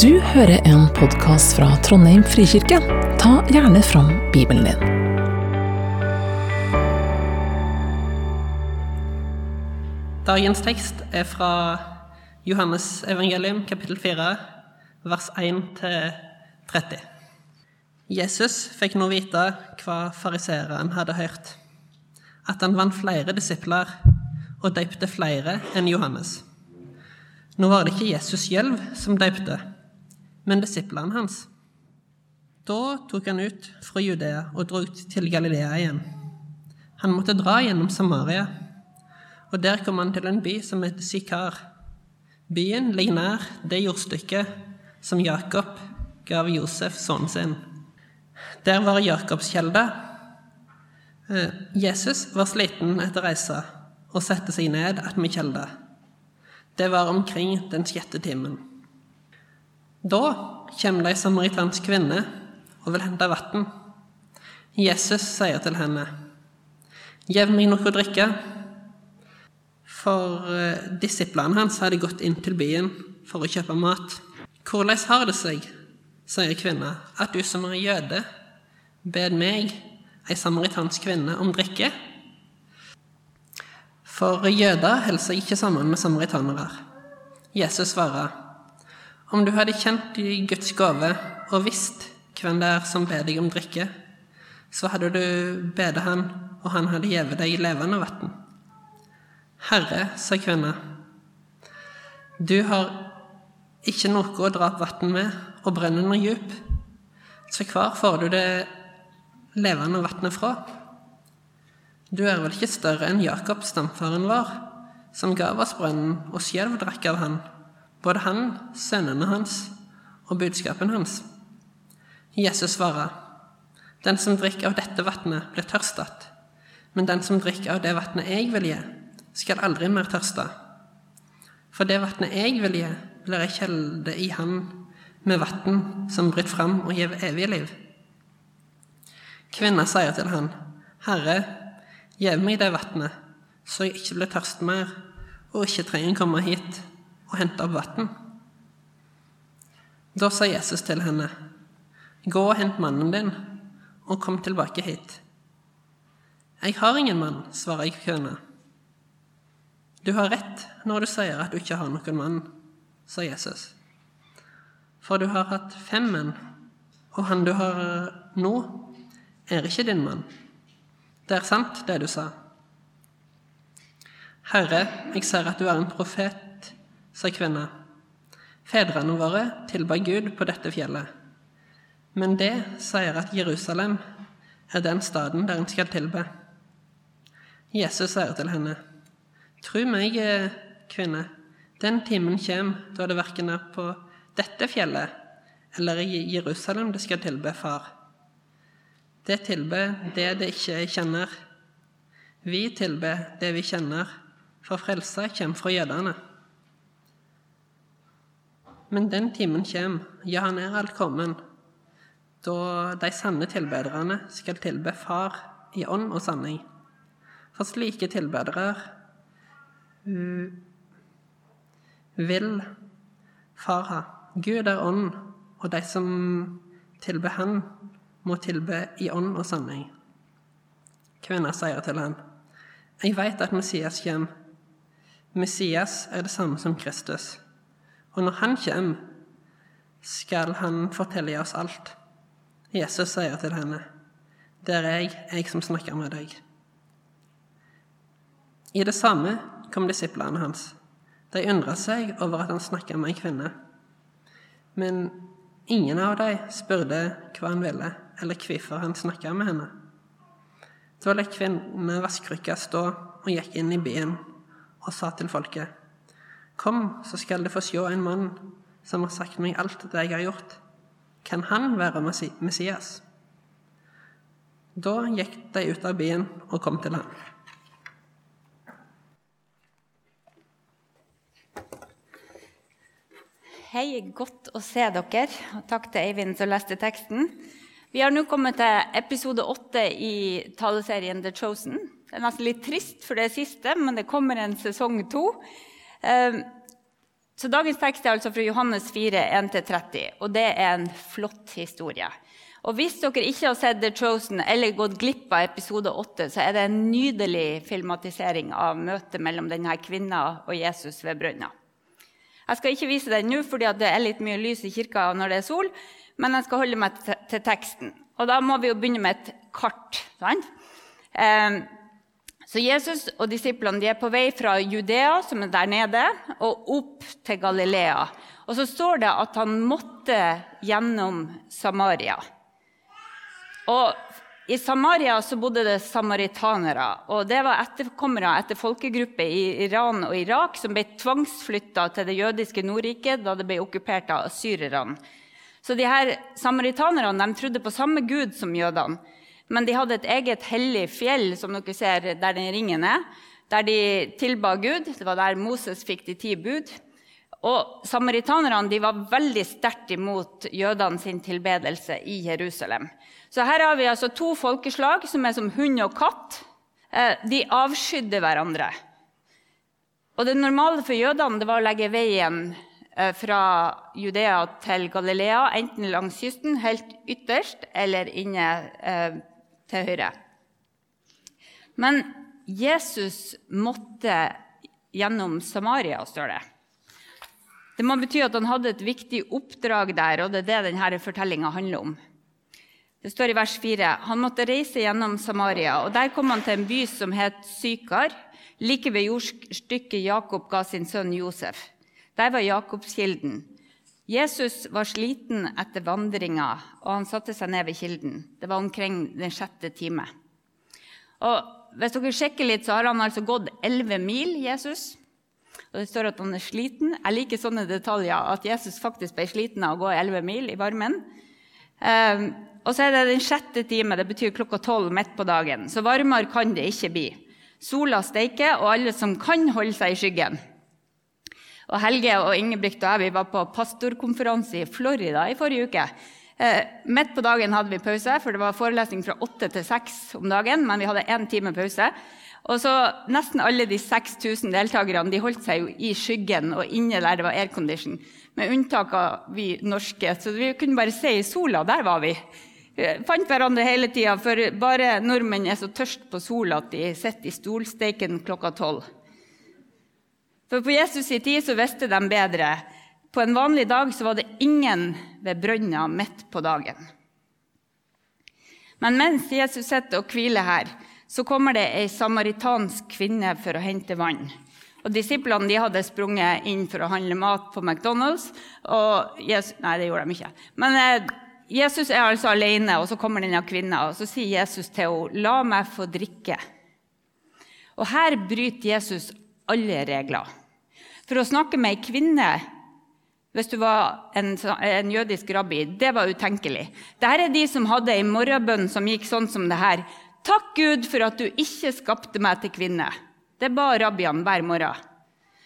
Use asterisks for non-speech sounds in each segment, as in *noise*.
Du hører en podkast fra Trondheim frikirke. Ta gjerne fram Bibelen din. Dagens tekst er fra Johannes evangelium, kapittel 4, vers 1-30. Jesus fikk nå vite hva fariseeren hadde hørt, at han vant flere disipler og døpte flere enn Johannes. Nå var det ikke Jesus selv som døpte, men disiplene hans. Da tok han ut fra Judea og dro ut til Galilea igjen. Han måtte dra gjennom Samaria og der kom han til en by som heter Sykar. Byen ligger nær det jordstykket som Jakob gav Josef, sønnen sin. Der var Jakobskjelda. kjelde. Jesus var sliten etter reisa og satte seg ned attmed kjelda. Det var omkring den sjette timen. Da kommer det ei samaritansk kvinne og vil hente vann. Jesus sier til henne, Gjev meg noe å drikke. For eh, disiplene hans hadde gått inn til byen for å kjøpe mat. Hvordan har det seg, sier kvinna, at du som er jøde, bed meg, ei samaritansk kvinne, om drikke? For jøder holder seg ikke sammen med samaritanere. Jesus svarer, om du hadde kjent i Guds gave og visst hvem det er som ber deg om drikke, så hadde du bedt han, og han hadde gitt deg levende vann. Herre, sa kvinna, du har ikke noe å dra opp vann med, og brønnen er djup, så hvor får du det levende vannet fra? Du er vel ikke større enn Jakob, stamfaren vår, som gav oss brønnen og selv drakk av han, både han, sønnene hans og budskapen hans. Jesus svarer, den som drikker av dette vannet, blir tørstet, men den som drikker av det vannet jeg vil gi, skal aldri mer tørste. For det vannet jeg vil gi, blir ei kjelde i Han med vann som bryter fram og gir evig liv. Kvinna sier til han, Herre, gjev meg det vannet, så jeg ikke blir tørst mer og ikke trenger komme hit og hente opp vann. Da sa Jesus til henne, Gå og hent mannen din, og kom tilbake hit. Jeg har ingen mann, svarer jeg kvinna. Du har rett når du sier at du ikke har noen mann, sa Jesus. For du har hatt fem menn, og han du har nå, er ikke din mann. Det er sant, det du sa. Herre, jeg ser at du er en profet, sa kvinna. Fedrene våre tilba Gud på dette fjellet. Men det sier at Jerusalem er den staden der en skal tilbe. Jesus sier til henne, Tru meg, kvinne, den timen kommer da det verken er på dette fjellet eller i Jerusalem det skal tilbe Far. Det tilber det det ikke kjenner. Vi tilber det vi kjenner, for frelsa kommer fra jødene. Men den timen kommer, ja, han er alt kommen, da de sanne tilbederne skal tilbe Far i ånd og sanning. For slike tilbedere vil far ha. Gud er ånd, og de som tilber Han, må tilbe i ånd og sanning. Kvinna sier til han, Jeg veit at Messias kommer. Messias er det samme som Kristus. Og når han kommer, skal han fortelle oss alt. Jesus sier til henne, Det er jeg, jeg som snakker med deg. I det samme kom disiplene hans. De undra seg over at han snakka med ei kvinne. Men ingen av dem spurte hva han ville, eller hvorfor han snakka med henne. Da lot kvinnen vaskrykka stå og gikk inn i byen og sa til folket.: Kom, så skal dere få se en mann som har sagt meg alt det jeg har gjort. Kan han være Messias? Da gikk de ut av byen og kom til ham. Hei, godt å se dere. Takk til Eivind som leste teksten. Vi har nå kommet til episode åtte i taleserien The Chosen. Det er nesten litt trist for det siste, men det kommer en sesong to. Ehm, Så Dagens tekst er altså fra Johannes 4, 1-30, og det er en flott historie. Og Hvis dere ikke har sett The Chosen eller gått glipp av episode 8, så er det en nydelig filmatisering av møtet mellom denne kvinna og Jesus ved brønna. Jeg skal ikke vise den nå fordi det er litt mye lys i kirka når det er sol, men jeg skal holde meg til teksten. Og da må vi jo begynne med et kart. sant? Eh, så Jesus og disiplene er på vei fra Judea, som er der nede, og opp til Galilea. Og så står det at han måtte gjennom Samaria. Og I Samaria så bodde det samaritanere. og Det var etterkommere etter folkegrupper i Iran og Irak som ble tvangsflytta til det jødiske Nordriket da det ble okkupert av syrerne. Så de her samaritanerne de trodde på samme gud som jødene. Men de hadde et eget hellig fjell som dere ser der den ringen er, der de tilba Gud. Det var der Moses fikk de ti bud. Og Samaritanerne var veldig sterkt imot jødene sin tilbedelse i Jerusalem. Så her har vi altså to folkeslag som er som hund og katt. Eh, de avskydde hverandre. Og Det normale for jødene var å legge veien eh, fra Judea til Galilea, enten langs kysten, helt ytterst, eller inne eh, til høyre. Men Jesus måtte gjennom Samaria, står det. Det må bety at han hadde et viktig oppdrag der, og det er det denne fortellinga handler om. Det står i vers 4.: Han måtte reise gjennom Samaria, og der kom han til en by som het Sykar, like ved jordstykket Jakob ga sin sønn Josef. Der var Jakobskilden. Jesus var sliten etter vandringa, og han satte seg ned ved kilden. Det var omkring den sjette time. Og hvis dere sjekker litt, så har han altså gått elleve mil, Jesus. Og det står at han er sliten. Jeg liker sånne detaljer, at Jesus faktisk ble sliten av å gå 11 mil i varmen. Um, og så er det den sjette time, det betyr klokka tolv midt på dagen. Så varmere kan det ikke bli. Sola steiker, og alle som kan, holde seg i skyggen. Og Helge og Ingebrigt og jeg vi var på pastorkonferanse i Florida i forrige uke. Eh, midt på dagen hadde vi pause, for det var forelesning fra åtte til seks om dagen. Men vi hadde én time pause. Og så Nesten alle de 6000 deltakerne de holdt seg jo i skyggen og inne der det var aircondition. Med unntak av vi norske. Så vi kunne bare se i sola. Der var vi. vi fant hverandre hele tida, for bare nordmenn er så tørst på sola at de sitter i stolsteiken klokka tolv. For på Jesus' i tid så visste de bedre. På en vanlig dag så var det ingen ved brønna midt på dagen. Men mens Jesus sitter og hviler her, så kommer det ei samaritansk kvinne for å hente vann. Og Disiplene de hadde sprunget inn for å handle mat på McDonald's. og Jesus, Nei, det gjorde de ikke. Men eh, Jesus er altså alene, og så kommer denne kvinna, og så sier Jesus til henne, 'La meg få drikke'. Og her bryter Jesus alle regler. For å snakke med ei kvinne hvis du var en, en, jødisk rabbi, det var utenkelig. Dette er de som hadde ei morgenbønn som gikk sånn som det her. Takk, Gud, for at du ikke skapte meg til kvinne. Det ba rabbiene hver morgen.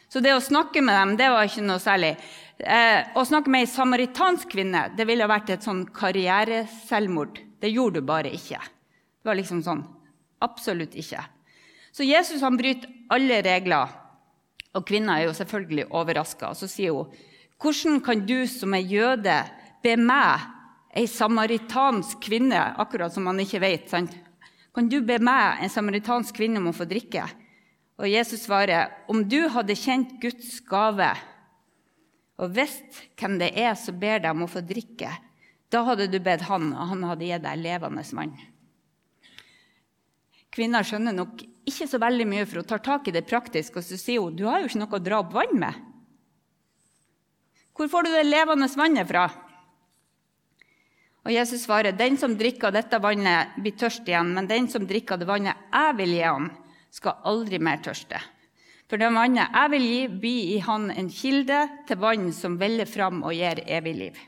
Så det å snakke med dem det var ikke noe særlig. Eh, å snakke med ei samaritansk kvinne det ville vært et sånn karriereselvmord. Det gjorde du bare ikke. Det var liksom sånn. Absolutt ikke. Så Jesus han bryter alle regler, og kvinna er jo selvfølgelig overraska. Så sier hun, 'Hvordan kan du som er jøde, be meg, ei samaritansk kvinne?' Akkurat som man ikke vet. sant? Kan du be meg, en samaritansk kvinne, om å få drikke? Og Jesus svarer, om du hadde kjent Guds gave og visst hvem det er som ber deg om å få drikke, da hadde du bedt han, og han hadde gitt deg levende vann. Kvinner skjønner nok ikke så veldig mye, for hun tar tak i det praktisk, og så sier hun du har jo ikke noe å dra opp vann med. Hvor får du det levende vannet fra? Og Jesus svarer, 'Den som drikker dette vannet, blir tørst igjen.' 'Men den som drikker det vannet jeg vil gi ham, skal aldri mer tørste.' 'For det vannet jeg vil gi, blir i han en kilde til vann som veller fram og gir evig liv.'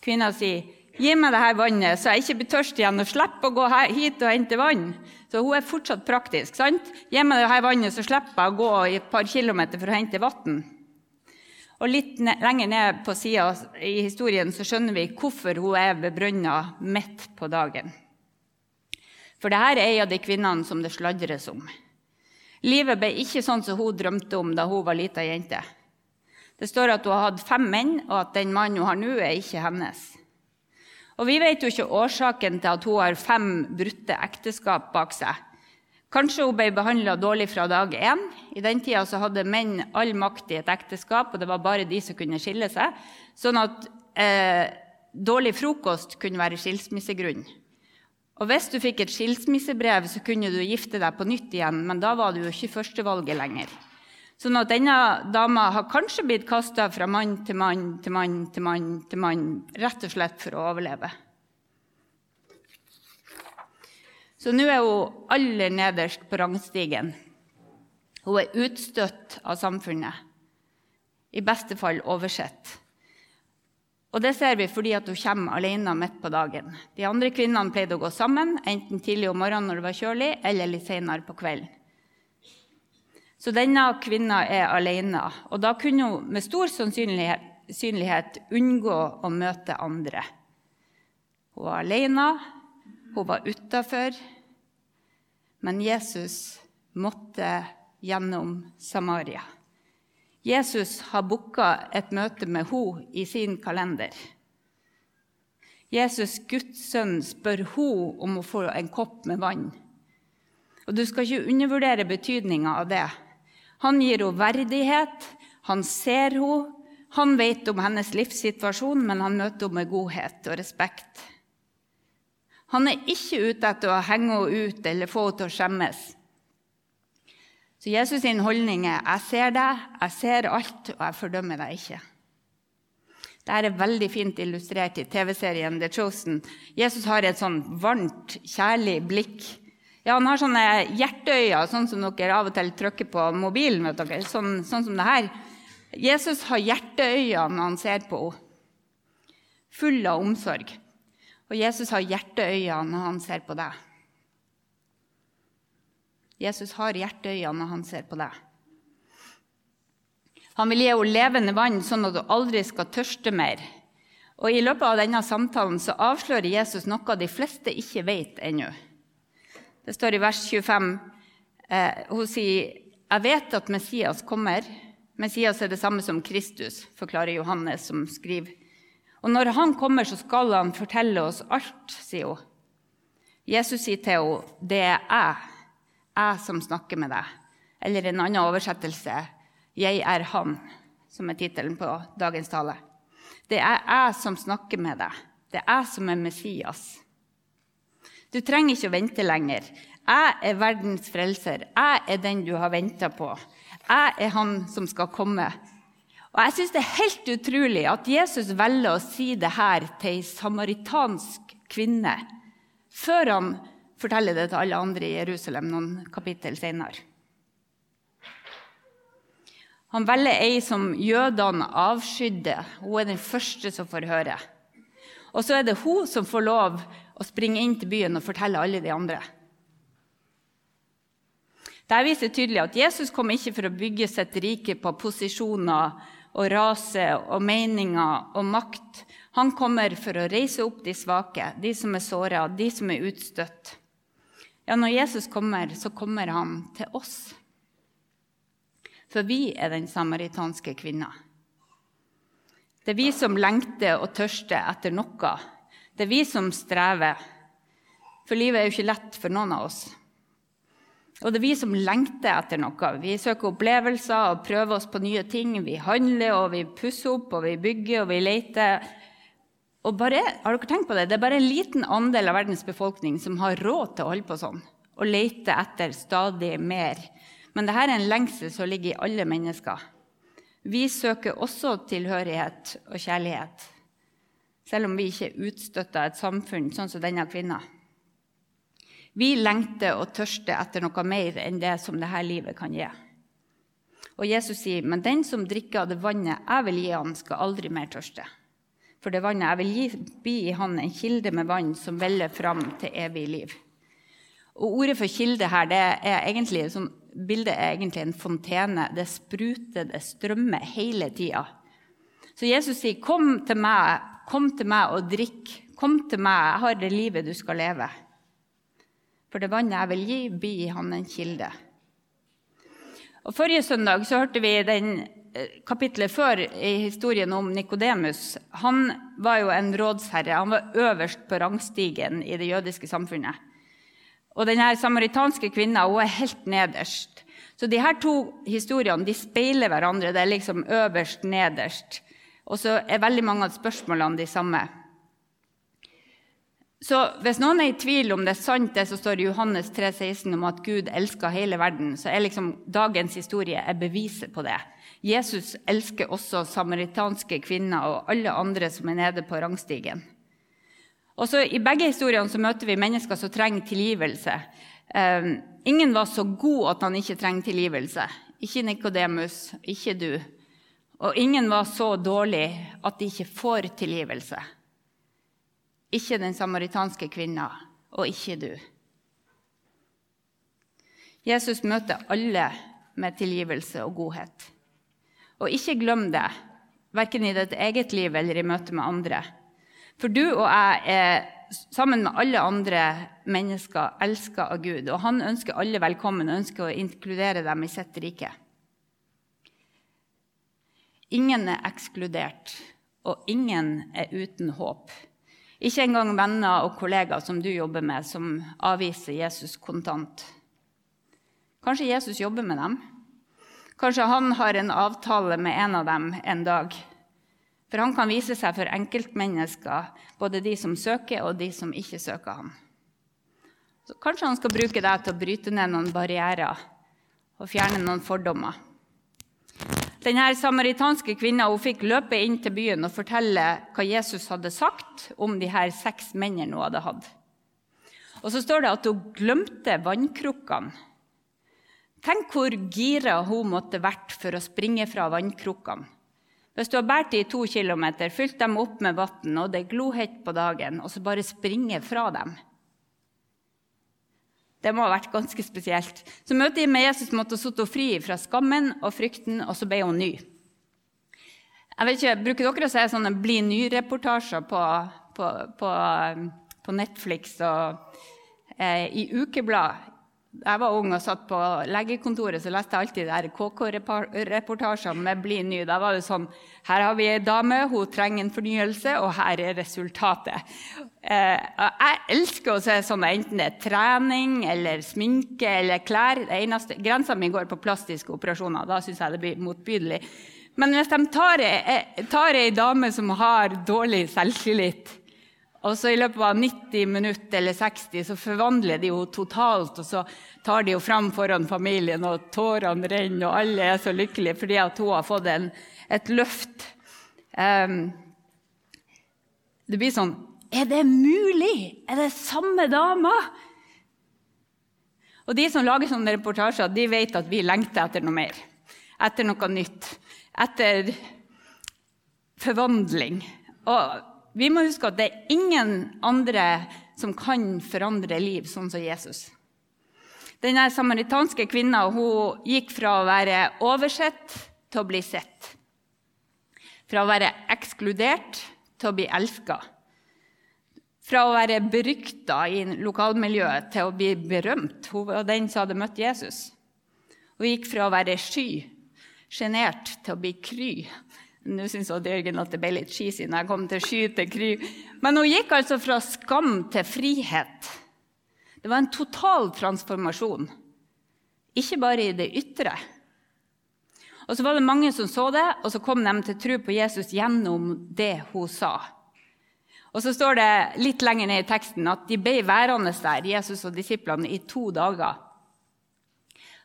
Kvinna sier, 'Gi meg dette vannet, så jeg ikke blir tørst igjen og slipper å gå hit og hente vann.' Så hun er fortsatt praktisk. sant? 'Gi meg dette vannet, så slipper jeg å gå i et par kilometer for å hente vann.' Og Litt lenger ned på sida i historien så skjønner vi hvorfor hun er ved brønna midt på dagen. For dette er ei av de kvinnene som det sladres om. Livet ble ikke sånn som hun drømte om da hun var lita jente. Det står at hun har hatt fem menn, og at den mannen hun har nå, er ikke hennes. Og Vi vet jo ikke årsaken til at hun har fem brutte ekteskap bak seg. Kanskje hun ble behandla dårlig fra dag én. I den tida hadde menn all makt i et ekteskap, og det var bare de som kunne skille seg. Sånn at eh, dårlig frokost kunne være skilsmissegrunn. Og hvis du fikk et skilsmissebrev, så kunne du gifte deg på nytt igjen, men da var du jo ikke førstevalget lenger. Sånn at denne dama har kanskje blitt kasta fra mann til mann til mann til mann til mann, rett og slett for å overleve. Så nå er hun aller nederst på rangstigen. Hun er utstøtt av samfunnet. I beste fall oversett. Og Det ser vi fordi hun kommer alene midt på dagen. De andre kvinnene pleide å gå sammen, enten tidlig om morgenen når det var kjølig, eller litt senere på kvelden. Så denne kvinna er alene, og da kunne hun med stor sannsynlighet unngå å møte andre. Hun var alene, hun var utafor, men Jesus måtte gjennom Samaria. Jesus har booka et møte med henne i sin kalender. Jesus, Guds sønn, spør henne om å få en kopp med vann. Og Du skal ikke undervurdere betydninga av det. Han gir henne verdighet, han ser henne, han vet om hennes livssituasjon, men han møter henne med godhet og respekt. Han er ikke ute etter å henge henne ut eller få henne til å skjemmes. Så Jesus' sin holdning er 'Jeg ser deg, jeg ser alt, og jeg fordømmer deg ikke'. Dette er veldig fint illustrert i TV-serien The Chosen. Jesus har et sånn varmt, kjærlig blikk. Ja, Han har sånne hjerteøyne, sånn som dere av og til trykker på mobilen. vet dere, sånn, sånn som det her. Jesus har hjerteøyne når han ser på henne. Full av omsorg. Og Jesus har hjerteøyne når han ser på deg. Jesus har hjerteøyne når han ser på deg. Han vil gi henne levende vann, sånn at hun aldri skal tørste mer. Og I løpet av denne samtalen så avslører Jesus noe de fleste ikke vet ennå. Det står i vers 25. Eh, hun sier, 'Jeg vet at Messias kommer.' Messias er det samme som Kristus, forklarer Johannes, som skriver og når han kommer, så skal han fortelle oss alt, sier hun. Jesus sier til henne, 'Det er jeg, jeg som snakker med deg.' Eller en annen oversettelse, 'Jeg er Han', som er tittelen på dagens tale. Det er jeg som snakker med deg. Det er jeg som er Messias. Du trenger ikke å vente lenger. Jeg er verdens frelser. Jeg er den du har venta på. Jeg er han som skal komme. Og Jeg syns det er helt utrolig at Jesus velger å si det her til ei samaritansk kvinne før han forteller det til alle andre i Jerusalem noen kapittel senere. Han velger ei som jødene avskydde. Hun er den første som får høre. Og så er det hun som får lov å springe inn til byen og fortelle alle de andre. Dette viser tydelig at Jesus kom ikke for å bygge sitt rike på posisjoner og rase og meninger og makt. Han kommer for å reise opp de svake, de som er såra, de som er utstøtt. Ja, når Jesus kommer, så kommer han til oss. For vi er den samaritanske kvinna. Det er vi som lengter og tørster etter noe. Det er vi som strever. For livet er jo ikke lett for noen av oss. Og det er vi som lengter etter noe. Vi søker opplevelser og prøver oss på nye ting. Vi handler, og vi pusser opp, og vi bygger, og vi leter. Og bare, har dere tenkt på Det Det er bare en liten andel av verdens befolkning som har råd til å holde på sånn og lete etter stadig mer. Men dette er en lengsel som ligger i alle mennesker. Vi søker også tilhørighet og kjærlighet, selv om vi ikke er utstøtta et samfunn sånn som denne kvinna. Vi lengter og tørster etter noe mer enn det som dette livet kan gi. Og Jesus sier, 'Men den som drikker av det vannet jeg vil gi han, skal aldri mer tørste.' For det vannet jeg vil gi, blir i han en kilde med vann som veller fram til evig liv. Og Ordet for kilde her, det er egentlig, som bildet er egentlig en fontene. Det spruter, det strømmer hele tida. Så Jesus sier, 'Kom til meg, kom til meg og drikk.' 'Kom til meg, jeg har det livet du skal leve.' For det vannet jeg vil gi, blir han en kilde. Og Forrige søndag så hørte vi den kapitlet før i historien om Nikodemus, han var jo en rådsherre. Han var øverst på rangstigen i det jødiske samfunnet. Og denne samaritanske kvinna hun er helt nederst. Så de her to historiene de speiler hverandre. Det er liksom øverst, nederst. Og så er veldig mange av spørsmålene de samme. Så hvis noen er i tvil om det er sant, det som står i Johannes 3,16 om at Gud elsker hele verden, så er liksom dagens historie beviset på det. Jesus elsker også samaritanske kvinner og alle andre som er nede på rangstigen. Og så I begge historiene så møter vi mennesker som trenger tilgivelse. Um, ingen var så god at han ikke trenger tilgivelse. Ikke Nikodemus, ikke du. Og ingen var så dårlig at de ikke får tilgivelse. Ikke den samaritanske kvinna, og ikke du. Jesus møter alle med tilgivelse og godhet. Og ikke glem det, verken i ditt eget liv eller i møte med andre. For du og jeg er sammen med alle andre mennesker elska av Gud, og han ønsker alle velkommen og ønsker å inkludere dem i sitt rike. Ingen er ekskludert, og ingen er uten håp. Ikke engang venner og kollegaer som du jobber med, som avviser Jesus kontant. Kanskje Jesus jobber med dem? Kanskje han har en avtale med en av dem en dag? For han kan vise seg for enkeltmennesker, både de som søker, og de som ikke søker ham. Så kanskje han skal bruke deg til å bryte ned noen barrierer og fjerne noen fordommer. Denne samaritanske kvinna fikk løpe inn til byen og fortelle hva Jesus hadde sagt om de her seks mennene hun hadde hatt. Og så står det at hun glemte vannkrukkene. Tenk hvor gira hun måtte vært for å springe fra vannkrukkene. Hvis du har båret i to kilometer, fylt dem opp med vann, og det er glohett på dagen, og så bare springe fra dem det må ha vært ganske spesielt. Så møtet med Jesus måtte sitte fri fra skammen og frykten, og så ble hun ny. Jeg vet ikke, Bruker dere å se sånne bli ny-reportasjer på, på, på, på, Netflix og eh, i ukeblad? Jeg var ung og satt på legekontoret, så leste jeg alltid der KK-reportasjene med Bli ny. Da var det sånn Her har vi ei dame, hun trenger en fornyelse, og her er resultatet. Eh, jeg elsker å se sånn enten det er trening eller sminke eller klær. Det eneste, Grensa mi går på plastiske operasjoner. Da syns jeg det blir motbydelig. Men hvis de tar ei, tar ei dame som har dårlig selvtillit og så I løpet av 90 minutter eller 60 så forvandler de henne totalt. og Så tar de henne fram foran familien, og tårene renner, og alle er så lykkelige fordi at hun har fått en, et løft. Um, det blir sånn Er det mulig? Er det samme dama? Og De som lager sånne reportasjer, de vet at vi lengter etter noe mer. Etter noe nytt. Etter forvandling. Og vi må huske at det er ingen andre som kan forandre liv sånn som Jesus. Denne samaritanske kvinna gikk fra å være oversett til å bli sett. Fra å være ekskludert til å bli elska. Fra å være berykta i lokalmiljøet til å bli berømt. Hun var den som hadde møtt Jesus. Hun gikk fra å være sky, sjenert, til å bli kry nå syns Jørgen at det ble litt cheesy når jeg kom til sky til kry. Men hun gikk altså fra skam til frihet. Det var en total transformasjon. Ikke bare i det ytre. Og så var det mange som så det, og så kom de til tro på Jesus gjennom det hun sa. Og så står det litt lenger ned i teksten at de ble værende der, Jesus og disiplene, i to dager.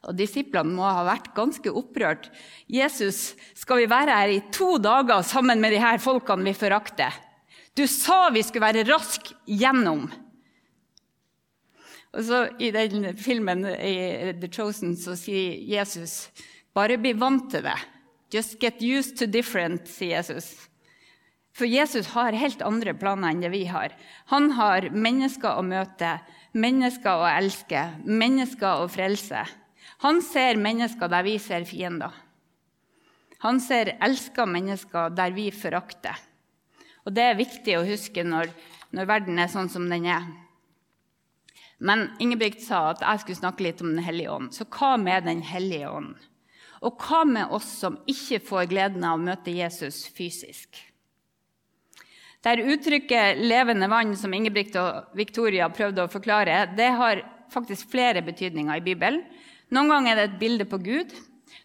Og Disiplene må ha vært ganske opprørt. Jesus, skal vi være her i to dager sammen med de her folkene vi forakter? Du sa vi skulle være rask gjennom. Og så I den filmen i The Chosen så sier Jesus bare bli vant til det. Just get used to different, sier Jesus. For Jesus har helt andre planer enn det vi har. Han har mennesker å møte, mennesker å elske, mennesker å frelse. Han ser mennesker der vi ser fiender. Han ser elska mennesker der vi forakter. Og Det er viktig å huske når, når, verden er sånn som den er. Men Ingebrigt sa at jeg skulle snakke litt om Den hellige ånd. Så hva med Den hellige ånd? Og hva med oss som ikke får gleden av å møte Jesus fysisk? Det uttrykket 'levende vann', som Ingebrigt og Victoria prøvde å forklare, det har faktisk flere betydninger i Bibelen. Noen ganger er det et bilde på Gud,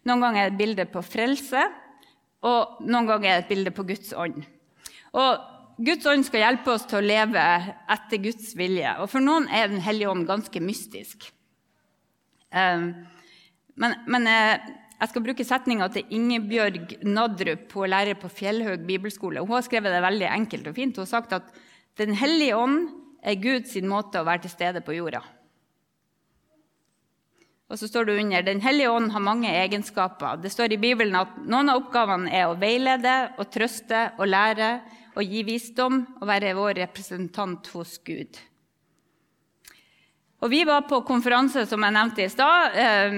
noen ganger er det et bilde på frelse, og noen ganger er det et bilde på Guds ånd. Og Guds ånd skal hjelpe oss til å leve etter Guds vilje. Og for noen er Den hellige ånd ganske mystisk. Ehm, men, men eh, jeg skal bruke setninga til Ingebjørg Nadrup, hun er lærer på Fjellhaug bibelskole. Hun har skrevet det veldig enkelt og fint. Hun har sagt at Den hellige ånd er Guds måte å være til stede på jorda. Og så står det under Den hellige ånd har mange egenskaper. Det står i Bibelen at noen av oppgavene er å veilede, å trøste, å lære, å gi visdom og være vår representant hos Gud. Og Vi var på konferanse som jeg nevnte i stad, eh,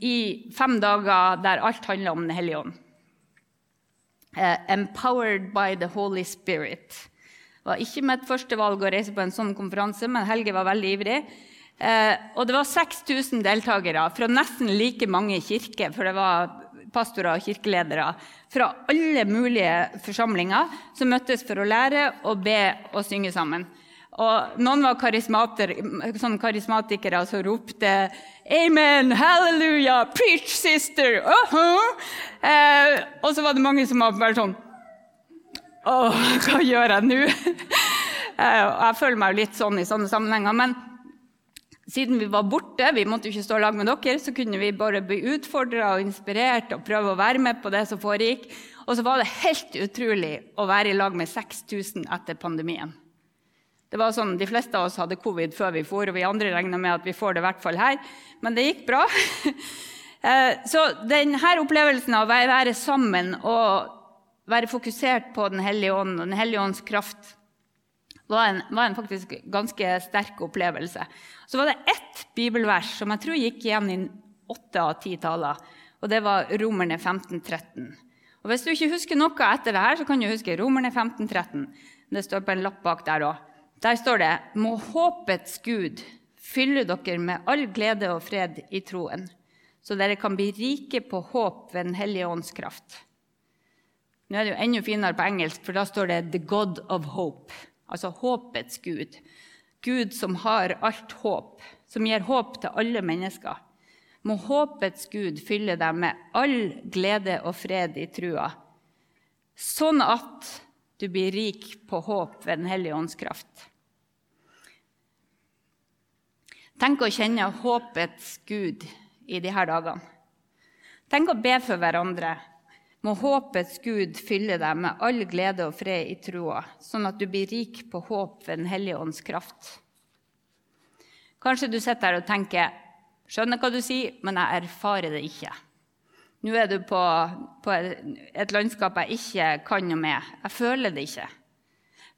i fem dager der alt handla om Den hellige ånd. Eh, 'Empowered by the Holy Spirit'. Det var ikke mitt første valg å reise på en sånn konferanse, men Helge var veldig ivrig. Eh, og det var 6000 deltakere fra nesten like mange kirker, for det var pastorer og kirkeledere fra alle mulige forsamlinger som møttes for å lære og be og synge sammen. Og noen var sånn karismatikere som ropte 'Amen! Halleluja! Preach, sister!' Uh -huh. eh, og så var det mange som var sånn Å, hva gjør jeg nå? *laughs* eh, jeg føler meg litt sånn i sånne sammenhenger. men siden vi var borte, vi måtte jo ikke stå lag med dere, så kunne vi bare bli utfordra og inspirert og prøve å være med på det som foregikk. Og så var det helt utrolig å være i lag med 6000 etter pandemien. Det var sånn, De fleste av oss hadde covid før vi for, og vi andre regna med at vi får det i hvert fall her. Men det gikk bra. *laughs* Eh, så denne opplevelsen av å være sammen og være fokusert på Den hellige ånd og Den hellige ånds kraft var en, var en faktisk ganske sterk opplevelse. Så var det ett bibelvers som jeg tror gikk igjen i åtte av ti taler. Og det var Romerne 15, 13. Og Hvis du ikke husker noe etter det her, så kan du huske Romerne 15, 13. Det står på en lapp bak der òg. Der står det Må håpets Gud fylle dere med all glede og fred i troen, så dere kan bli rike på håp ved Den hellige ånds kraft. Nå er det jo enda finere på engelsk, for da står det 'The God of Hope' altså håpets Gud. Gud som har alt håp, som gir håp til alle mennesker. Må håpets Gud fylle deg med all glede og fred i trua, sånn at du blir rik på håp ved Den hellige ånds kraft. Tenk å kjenne håpets Gud i disse dagene. Tenk å be for hverandre må håpets Gud fylle deg med all glede og fred i troa, sånn at du blir rik på håp ved Den hellige ånds kraft. Kanskje du sitter her og tenker skjønner hva du sier, men jeg erfarer det ikke. Nå er du på, på et landskap jeg ikke kan noe med. Jeg føler det ikke.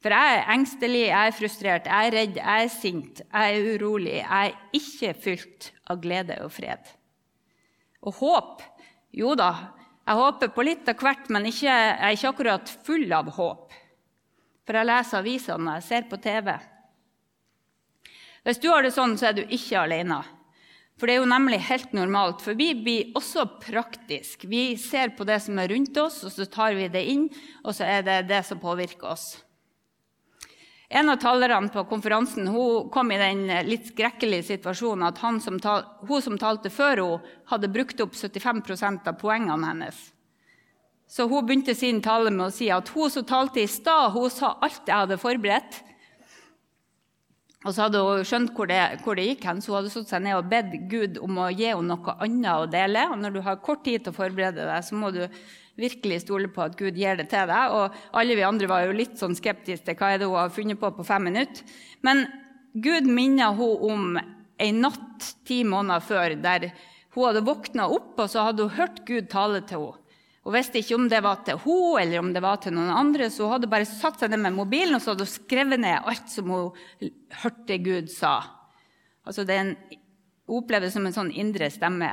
For jeg er engstelig, jeg er frustrert, jeg er redd, jeg er sint, jeg er urolig. Jeg er ikke fylt av glede og fred. Og håp, jo da, jeg håper på litt av hvert, men ikke, jeg er ikke akkurat full av håp. For jeg leser avisene og jeg ser på TV. Hvis du har det sånn, så er du ikke alene. For det er jo nemlig helt normalt. For vi blir også praktisk. Vi ser på det som er rundt oss, og så tar vi det inn, og så er det det som påvirker oss. En av talerne på konferansen kom i den litt skrekkelige situasjonen at som tal, hun som talte før henne, hadde brukt opp 75% av poengene hennes. Så hun begynte sin tale med å si at hun som talte i stad, hun sa alt jeg hadde forberedt. Og så hadde hun skjønt hvor det, hvor det gikk hen, så hun hadde satt seg ned og bedt Gud om å gi henne noe annet å dele. Og når du har kort tid til å forberede deg, så må du virkelig stole på at Gud gir det til deg. Og alle vi andre var jo litt sånn skeptiske til hva er det hun har funnet på på fem minutter. Men Gud minner henne om ei natt ti måneder før der hun hadde våkna opp og så hadde hun hørt Gud tale til henne. Hun visste ikke om det var til henne eller om det var til noen andre, så hun hadde bare satt seg ned med mobilen og så hadde hun skrevet ned alt som hun hørte Gud sa. Altså Det er en, oppleves som en sånn indre stemme.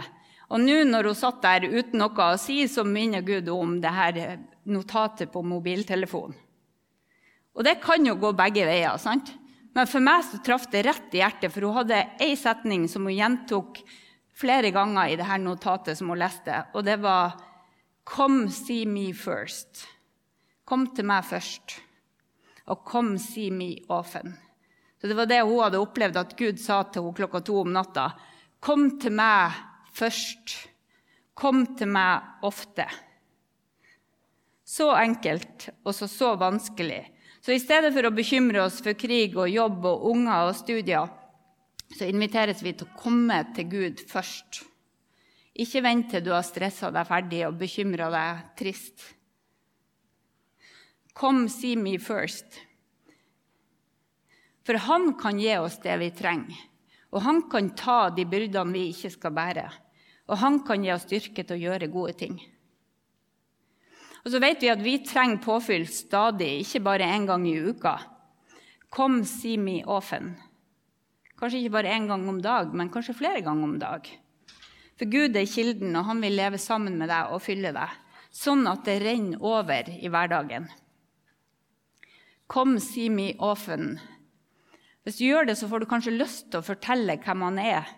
Og nå når hun satt der uten noe å si, så minner Gud om det her notatet på mobiltelefonen. Og det kan jo gå begge veier. sant? Men for meg så traff det rett i hjertet, for hun hadde ei setning som hun gjentok flere ganger i det her notatet som hun leste, og det var 'Come see me first'. Kom til meg først. Og 'come see me often'. Så Det var det hun hadde opplevd at Gud sa til henne klokka to om natta. 'Kom til meg først. Kom til meg ofte'. Så enkelt og så, så vanskelig. Så i stedet for å bekymre oss for krig og jobb og unger og studier, så inviteres vi til å komme til Gud først. Ikke vent til du har stressa deg ferdig og bekymra deg trist. Kom, see me first. For han kan gi oss det vi trenger. Og han kan ta de byrdene vi ikke skal bære. Og han kan gi oss styrke til å gjøre gode ting. Og så vet vi at vi trenger påfyll stadig, ikke bare én gang i uka. Kom, see me often. Kanskje ikke bare én gang om dag, men kanskje flere ganger om dag. For Gud er kilden, og han vil leve sammen med deg og fylle deg, sånn at det renner over i hverdagen. Kom, see me often. Hvis du gjør det, så får du kanskje lyst til å fortelle hvem han er.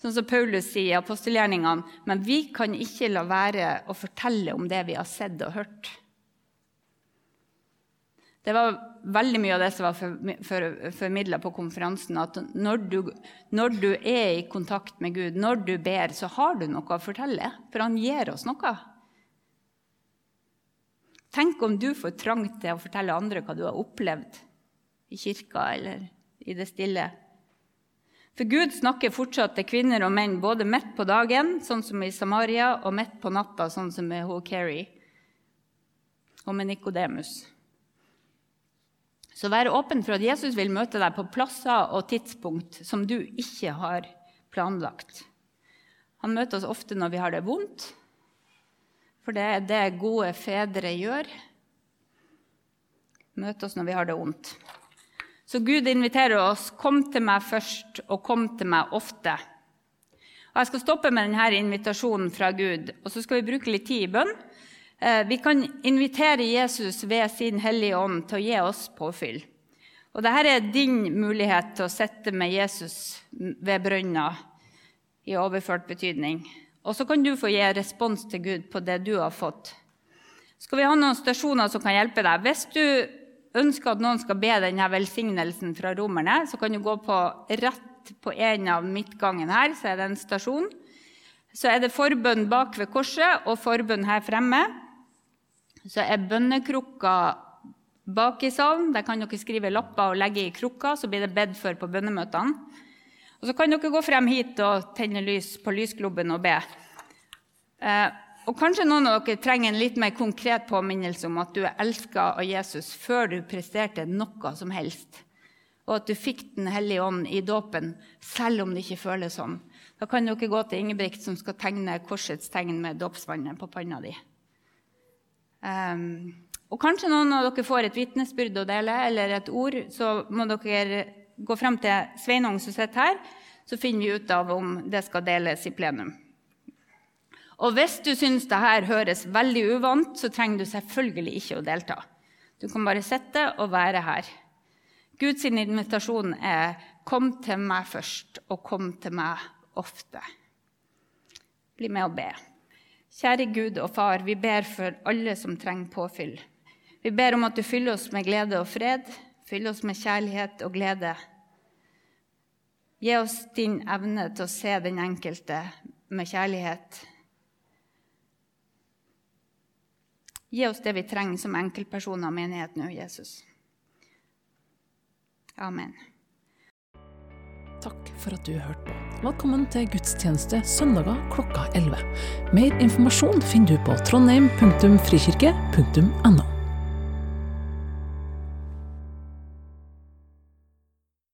Sånn som Paulus sier i apostelgjerningene. Men vi kan ikke la være å fortelle om det vi har sett og hørt. Det var veldig mye av det som var formidla for, for på konferansen. At når du, når du, er i kontakt med Gud, når du ber, så har du noe å fortelle. For han gir oss noe. Tenk om du får trang til å fortelle andre hva du har opplevd i kirka eller i det stille. For Gud snakker fortsatt til kvinner og menn både midt på dagen, sånn som i Samaria, og midt på natta, sånn som med Carrie og med Nikodemus. Så vær åpen for at Jesus vil møte deg på plasser og tidspunkt som du ikke har planlagt. Han møter oss ofte når vi har det vondt, for det er det gode fedre gjør. Møte oss når vi har det vondt. Så Gud inviterer oss kom til meg først, og kom til meg ofte. Og Jeg skal stoppe med denne invitasjonen fra Gud, og så skal vi bruke litt tid i bønn. Eh, vi kan invitere Jesus ved sin Hellige Ånd til å gi oss påfyll. Og Dette er din mulighet til å sitte med Jesus ved brønna i overført betydning. Og så kan du få gi respons til Gud på det du har fått. Skal vi ha noen stasjoner som kan hjelpe deg? Hvis du ønsker at noen skal be denne velsignelsen fra romerne, så kan du gå på rett på en av midtgangen her, så er det en stasjon. Så er det forbønn bak ved korset og forbønn her fremme. Så er bønnekrukka bak i salen. Der kan dere skrive lapper og legge i krukka, så blir det bedt for på bønnemøtene. Og så kan dere gå frem hit og tenne lys på lysglobben og be. Eh, og Kanskje noen av dere trenger en litt mer konkret påminnelse om at du er elska av Jesus før du presterte noe som helst, og at du fikk Den hellige ånd i dåpen selv om det ikke føles sånn. Da kan dere gå til Ingebrigt, som skal tegne korsets tegn med dåpsvannet på panna di. Um, og Kanskje noen av dere får et vitnesbyrd å dele, eller et ord. Så må dere gå frem til Sveinung som sitter her, så finner vi ut av om det skal deles i plenum. Og hvis du syns dette høres veldig uvant, så trenger du selvfølgelig ikke å delta. Du kan bare sitte og være her. Guds invitasjon er 'kom til meg først, og kom til meg ofte'. Bli med og be. Kjære Gud og Far, vi ber for alle som trenger påfyll. Vi ber om at du fyller oss med glede og fred, fyller oss med kjærlighet og glede. Gi oss din evne til å se den enkelte med kjærlighet Gi oss det vi trenger som enkeltpersoner av menigheten nå, Jesus. Amen. Takk for at du hørte på. Velkommen til gudstjeneste søndager klokka 11. Mer informasjon finner du på trondheim.frikirke.no.